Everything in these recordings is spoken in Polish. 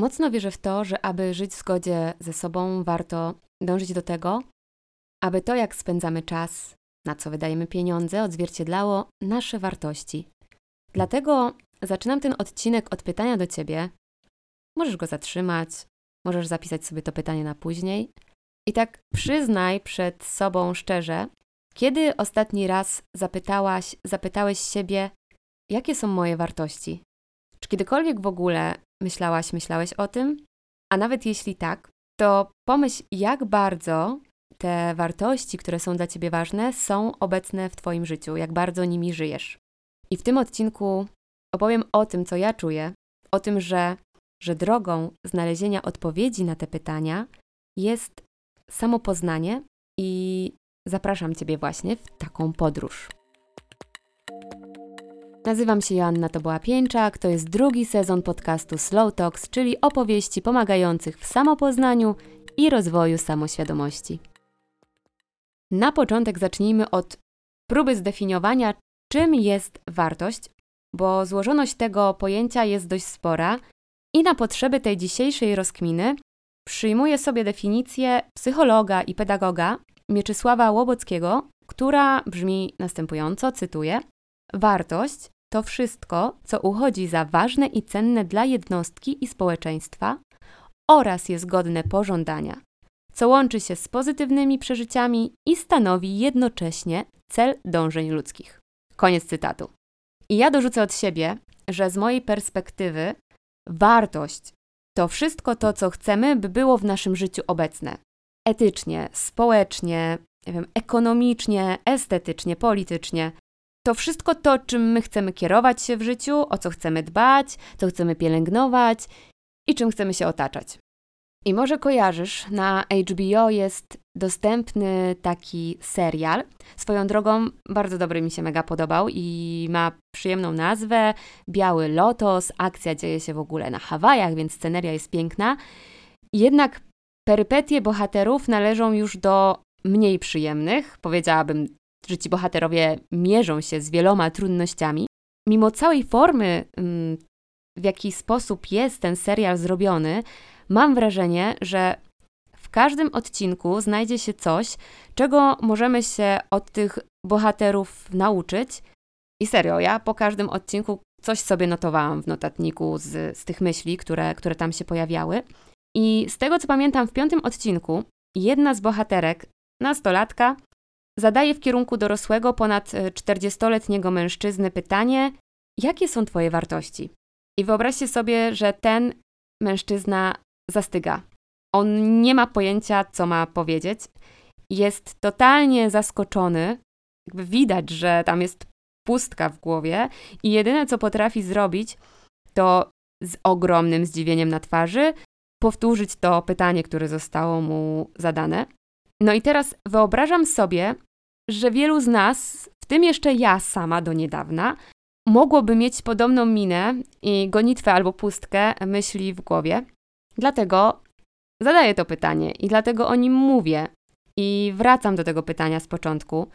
mocno wierzę w to, że aby żyć w zgodzie ze sobą, warto dążyć do tego, aby to, jak spędzamy czas, na co wydajemy pieniądze, odzwierciedlało nasze wartości. Dlatego zaczynam ten odcinek od pytania do Ciebie. Możesz go zatrzymać, możesz zapisać sobie to pytanie na później. I tak przyznaj przed sobą szczerze, kiedy ostatni raz zapytałaś, zapytałeś siebie, jakie są moje wartości? Czy kiedykolwiek w ogóle myślałaś, myślałeś o tym? A nawet jeśli tak, to pomyśl, jak bardzo te wartości, które są dla Ciebie ważne, są obecne w Twoim życiu, jak bardzo nimi żyjesz. I w tym odcinku opowiem o tym, co ja czuję, o tym, że, że drogą znalezienia odpowiedzi na te pytania jest samopoznanie i zapraszam Ciebie właśnie w taką podróż. Nazywam się Joanna Toboła Pięczak, to jest drugi sezon podcastu Slow Talks, czyli opowieści pomagających w samopoznaniu i rozwoju samoświadomości. Na początek zacznijmy od próby zdefiniowania, czym jest wartość, bo złożoność tego pojęcia jest dość spora i na potrzeby tej dzisiejszej rozkminy przyjmuję sobie definicję psychologa i pedagoga Mieczysława Łobockiego, która brzmi następująco, cytuję: Wartość to wszystko, co uchodzi za ważne i cenne dla jednostki i społeczeństwa oraz jest godne pożądania, co łączy się z pozytywnymi przeżyciami i stanowi jednocześnie cel dążeń ludzkich. Koniec cytatu. I ja dorzucę od siebie, że z mojej perspektywy wartość to wszystko to, co chcemy, by było w naszym życiu obecne. Etycznie, społecznie, nie wiem, ekonomicznie, estetycznie, politycznie. To wszystko to, czym my chcemy kierować się w życiu, o co chcemy dbać, co chcemy pielęgnować i czym chcemy się otaczać. I może kojarzysz, na HBO jest dostępny taki serial. Swoją drogą bardzo dobry mi się mega podobał i ma przyjemną nazwę Biały Lotos. Akcja dzieje się w ogóle na Hawajach, więc sceneria jest piękna. Jednak perypetie bohaterów należą już do mniej przyjemnych. Powiedziałabym, że ci bohaterowie mierzą się z wieloma trudnościami. Mimo całej formy, mm, w jaki sposób jest ten serial zrobiony, mam wrażenie, że w każdym odcinku znajdzie się coś, czego możemy się od tych bohaterów nauczyć. I serio, ja po każdym odcinku coś sobie notowałam w notatniku z, z tych myśli, które, które tam się pojawiały. I z tego co pamiętam, w piątym odcinku jedna z bohaterek, nastolatka, zadaje w kierunku dorosłego, ponad 40-letniego mężczyzny pytanie: Jakie są Twoje wartości? I wyobraźcie sobie, że ten mężczyzna zastyga. On nie ma pojęcia, co ma powiedzieć. Jest totalnie zaskoczony. Jakby widać, że tam jest pustka w głowie i jedyne, co potrafi zrobić, to z ogromnym zdziwieniem na twarzy powtórzyć to pytanie, które zostało mu zadane. No i teraz wyobrażam sobie, że wielu z nas, w tym jeszcze ja sama do niedawna, mogłoby mieć podobną minę i gonitwę albo pustkę myśli w głowie. Dlatego zadaję to pytanie i dlatego o nim mówię. I wracam do tego pytania z początku.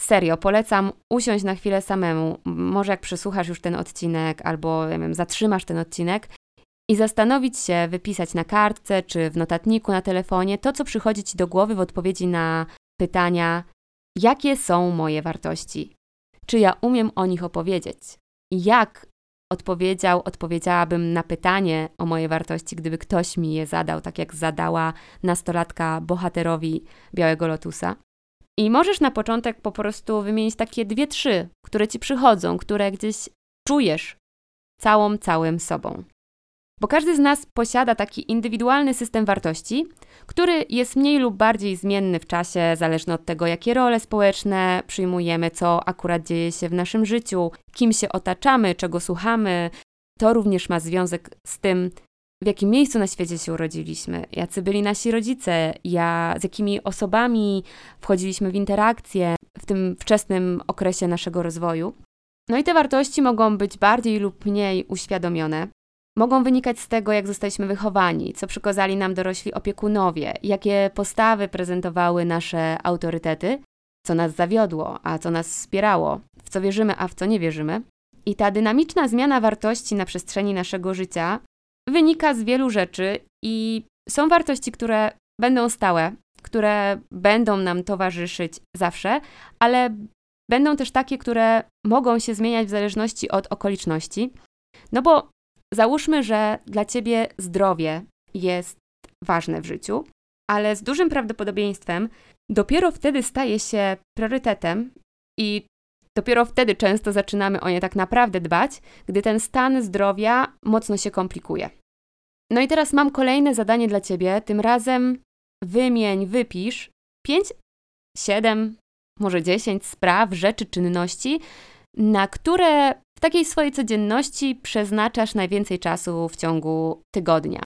Serio, polecam usiąść na chwilę samemu. Może jak przesłuchasz już ten odcinek, albo ja wiem, zatrzymasz ten odcinek i zastanowić się, wypisać na kartce czy w notatniku na telefonie to, co przychodzi ci do głowy w odpowiedzi na pytania, jakie są moje wartości, czy ja umiem o nich opowiedzieć, jak odpowiedział, odpowiedziałabym na pytanie o moje wartości, gdyby ktoś mi je zadał, tak jak zadała nastolatka bohaterowi Białego Lotusa. I możesz na początek po prostu wymienić takie dwie, trzy, które ci przychodzą, które gdzieś czujesz całą, całym sobą. Bo każdy z nas posiada taki indywidualny system wartości, który jest mniej lub bardziej zmienny w czasie, zależny od tego, jakie role społeczne przyjmujemy, co akurat dzieje się w naszym życiu, kim się otaczamy, czego słuchamy. To również ma związek z tym, w jakim miejscu na świecie się urodziliśmy, jacy byli nasi rodzice, ja, z jakimi osobami wchodziliśmy w interakcje w tym wczesnym okresie naszego rozwoju. No i te wartości mogą być bardziej lub mniej uświadomione, mogą wynikać z tego, jak zostaliśmy wychowani, co przykazali nam dorośli opiekunowie, jakie postawy prezentowały nasze autorytety, co nas zawiodło, a co nas wspierało, w co wierzymy, a w co nie wierzymy. I ta dynamiczna zmiana wartości na przestrzeni naszego życia wynika z wielu rzeczy i są wartości, które będą stałe, które będą nam towarzyszyć zawsze, ale będą też takie, które mogą się zmieniać w zależności od okoliczności. No bo załóżmy, że dla ciebie zdrowie jest ważne w życiu, ale z dużym prawdopodobieństwem dopiero wtedy staje się priorytetem i dopiero wtedy często zaczynamy o nie tak naprawdę dbać, gdy ten stan zdrowia mocno się komplikuje. No i teraz mam kolejne zadanie dla ciebie. Tym razem wymień, wypisz 5, 7, może 10 spraw, rzeczy, czynności, na które w takiej swojej codzienności przeznaczasz najwięcej czasu w ciągu tygodnia.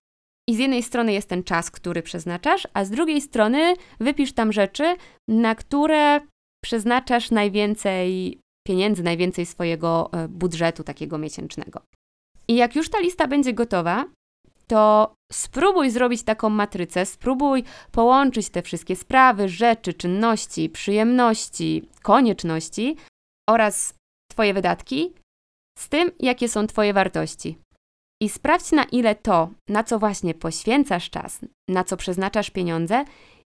I z jednej strony jest ten czas, który przeznaczasz, a z drugiej strony wypisz tam rzeczy, na które przeznaczasz najwięcej pieniędzy, najwięcej swojego e, budżetu takiego miesięcznego. I jak już ta lista będzie gotowa, to spróbuj zrobić taką matrycę, spróbuj połączyć te wszystkie sprawy, rzeczy, czynności, przyjemności, konieczności oraz Twoje wydatki z tym, jakie są Twoje wartości. I sprawdź, na ile to, na co właśnie poświęcasz czas, na co przeznaczasz pieniądze,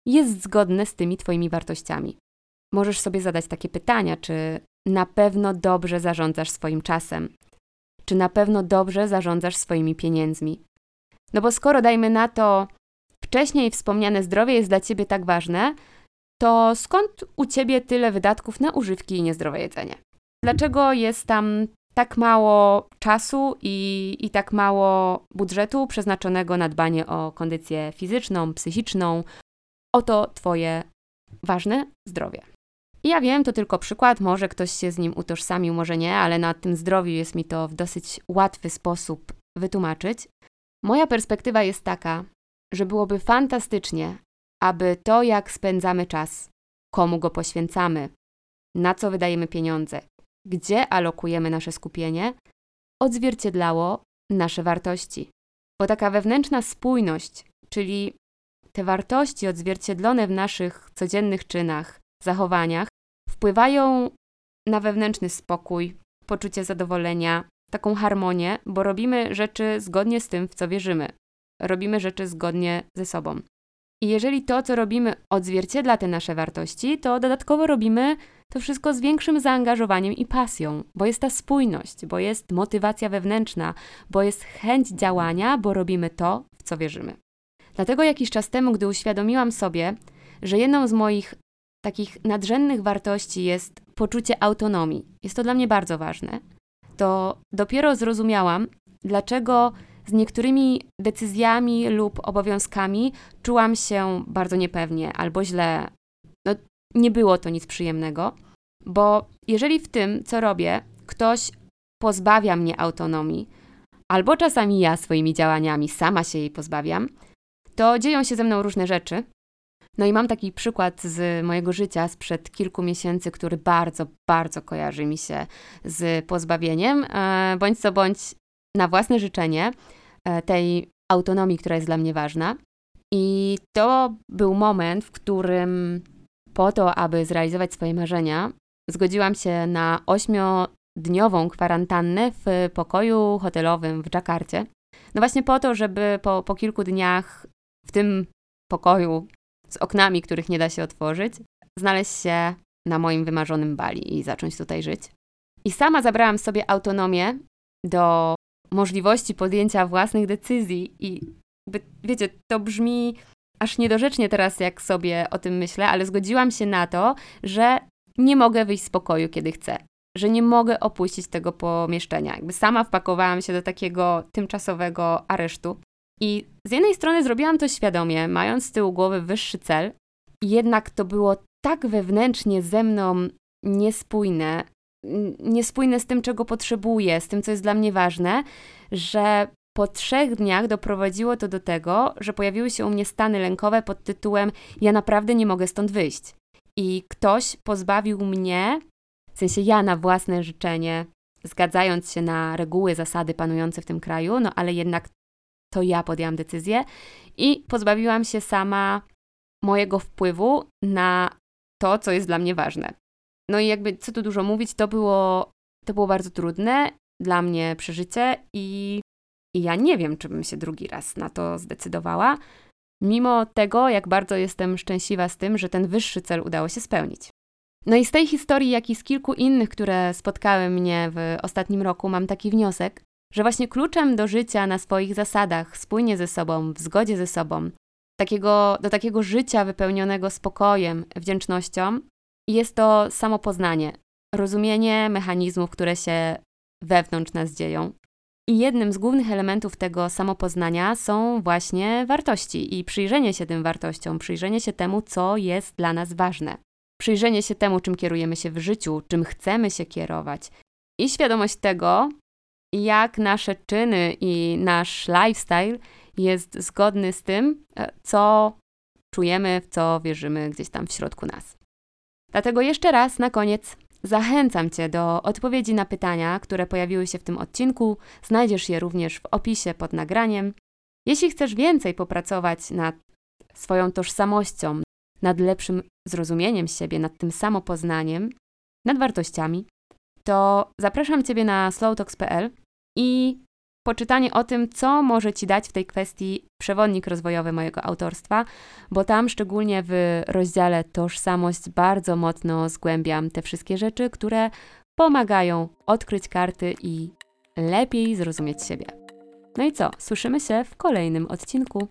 jest zgodne z tymi Twoimi wartościami. Możesz sobie zadać takie pytania, czy na pewno dobrze zarządzasz swoim czasem, czy na pewno dobrze zarządzasz swoimi pieniędzmi. No bo skoro dajmy na to, wcześniej wspomniane zdrowie jest dla ciebie tak ważne, to skąd u ciebie tyle wydatków na używki i niezdrowe jedzenie? Dlaczego jest tam tak mało czasu i, i tak mało budżetu przeznaczonego na dbanie o kondycję fizyczną, psychiczną, o to Twoje ważne zdrowie. I ja wiem, to tylko przykład, może ktoś się z nim utożsamił, może nie, ale na tym zdrowiu jest mi to w dosyć łatwy sposób wytłumaczyć. Moja perspektywa jest taka, że byłoby fantastycznie, aby to, jak spędzamy czas, komu go poświęcamy, na co wydajemy pieniądze, gdzie alokujemy nasze skupienie, odzwierciedlało nasze wartości. Bo taka wewnętrzna spójność, czyli te wartości odzwierciedlone w naszych codziennych czynach, zachowaniach, wpływają na wewnętrzny spokój, poczucie zadowolenia, taką harmonię, bo robimy rzeczy zgodnie z tym, w co wierzymy. Robimy rzeczy zgodnie ze sobą. I jeżeli to, co robimy, odzwierciedla te nasze wartości, to dodatkowo robimy to wszystko z większym zaangażowaniem i pasją, bo jest ta spójność, bo jest motywacja wewnętrzna, bo jest chęć działania, bo robimy to, w co wierzymy. Dlatego jakiś czas temu, gdy uświadomiłam sobie, że jedną z moich takich nadrzędnych wartości jest poczucie autonomii, jest to dla mnie bardzo ważne, to dopiero zrozumiałam, dlaczego z niektórymi decyzjami lub obowiązkami czułam się bardzo niepewnie albo źle. Nie było to nic przyjemnego, bo jeżeli w tym, co robię, ktoś pozbawia mnie autonomii, albo czasami ja swoimi działaniami sama się jej pozbawiam, to dzieją się ze mną różne rzeczy. No i mam taki przykład z mojego życia sprzed kilku miesięcy, który bardzo, bardzo kojarzy mi się z pozbawieniem, e, bądź co bądź na własne życzenie e, tej autonomii, która jest dla mnie ważna. I to był moment, w którym po to, aby zrealizować swoje marzenia, zgodziłam się na ośmiodniową kwarantannę w pokoju hotelowym w Dżakarcie. No właśnie po to, żeby po, po kilku dniach w tym pokoju z oknami, których nie da się otworzyć, znaleźć się na moim wymarzonym Bali i zacząć tutaj żyć. I sama zabrałam sobie autonomię do możliwości podjęcia własnych decyzji i wiecie, to brzmi aż niedorzecznie teraz, jak sobie o tym myślę, ale zgodziłam się na to, że nie mogę wyjść z pokoju, kiedy chcę. Że nie mogę opuścić tego pomieszczenia. Jakby sama wpakowałam się do takiego tymczasowego aresztu. I z jednej strony zrobiłam to świadomie, mając z tyłu głowy wyższy cel, jednak to było tak wewnętrznie ze mną niespójne, niespójne z tym, czego potrzebuję, z tym, co jest dla mnie ważne, że po trzech dniach doprowadziło to do tego, że pojawiły się u mnie stany lękowe pod tytułem Ja naprawdę nie mogę stąd wyjść. I ktoś pozbawił mnie, w sensie ja na własne życzenie, zgadzając się na reguły, zasady panujące w tym kraju, no ale jednak to ja podjęłam decyzję i pozbawiłam się sama mojego wpływu na to, co jest dla mnie ważne. No i jakby, co tu dużo mówić, to było, to było bardzo trudne dla mnie przeżycie i I ja nie wiem, czy bym się drugi raz na to zdecydowała, mimo tego, jak bardzo jestem szczęśliwa z tym, że ten wyższy cel udało się spełnić. No i z tej historii, jak i z kilku innych, które spotkały mnie w ostatnim roku, mam taki wniosek, że właśnie kluczem do życia na swoich zasadach, spójnie ze sobą, w zgodzie ze sobą, takiego, do takiego życia wypełnionego spokojem, wdzięcznością, jest to samopoznanie, rozumienie mechanizmów, które się wewnątrz nas dzieją. I jednym z głównych elementów tego samopoznania są właśnie wartości i przyjrzenie się tym wartościom, przyjrzenie się temu, co jest dla nas ważne. Przyjrzenie się temu, czym kierujemy się w życiu, czym chcemy się kierować i świadomość tego, jak nasze czyny i nasz lifestyle jest zgodny z tym, e, co czujemy, w co wierzymy gdzieś tam w środku nas. Dlatego jeszcze raz na koniec zachęcam Cię do odpowiedzi na pytania, które pojawiły się w tym odcinku. Znajdziesz je również w opisie pod nagraniem. Jeśli chcesz więcej popracować nad swoją tożsamością, nad lepszym zrozumieniem siebie, nad tym samopoznaniem, nad wartościami, to zapraszam Ciebie na slowtalks.pl i poczytanie o tym, co może Ci dać w tej kwestii przewodnik rozwojowy mojego autorstwa, bo tam szczególnie w rozdziale Tożsamość bardzo mocno zgłębiam te wszystkie rzeczy, które pomagają odkryć karty i lepiej zrozumieć siebie. No i co? Słyszymy się w kolejnym odcinku.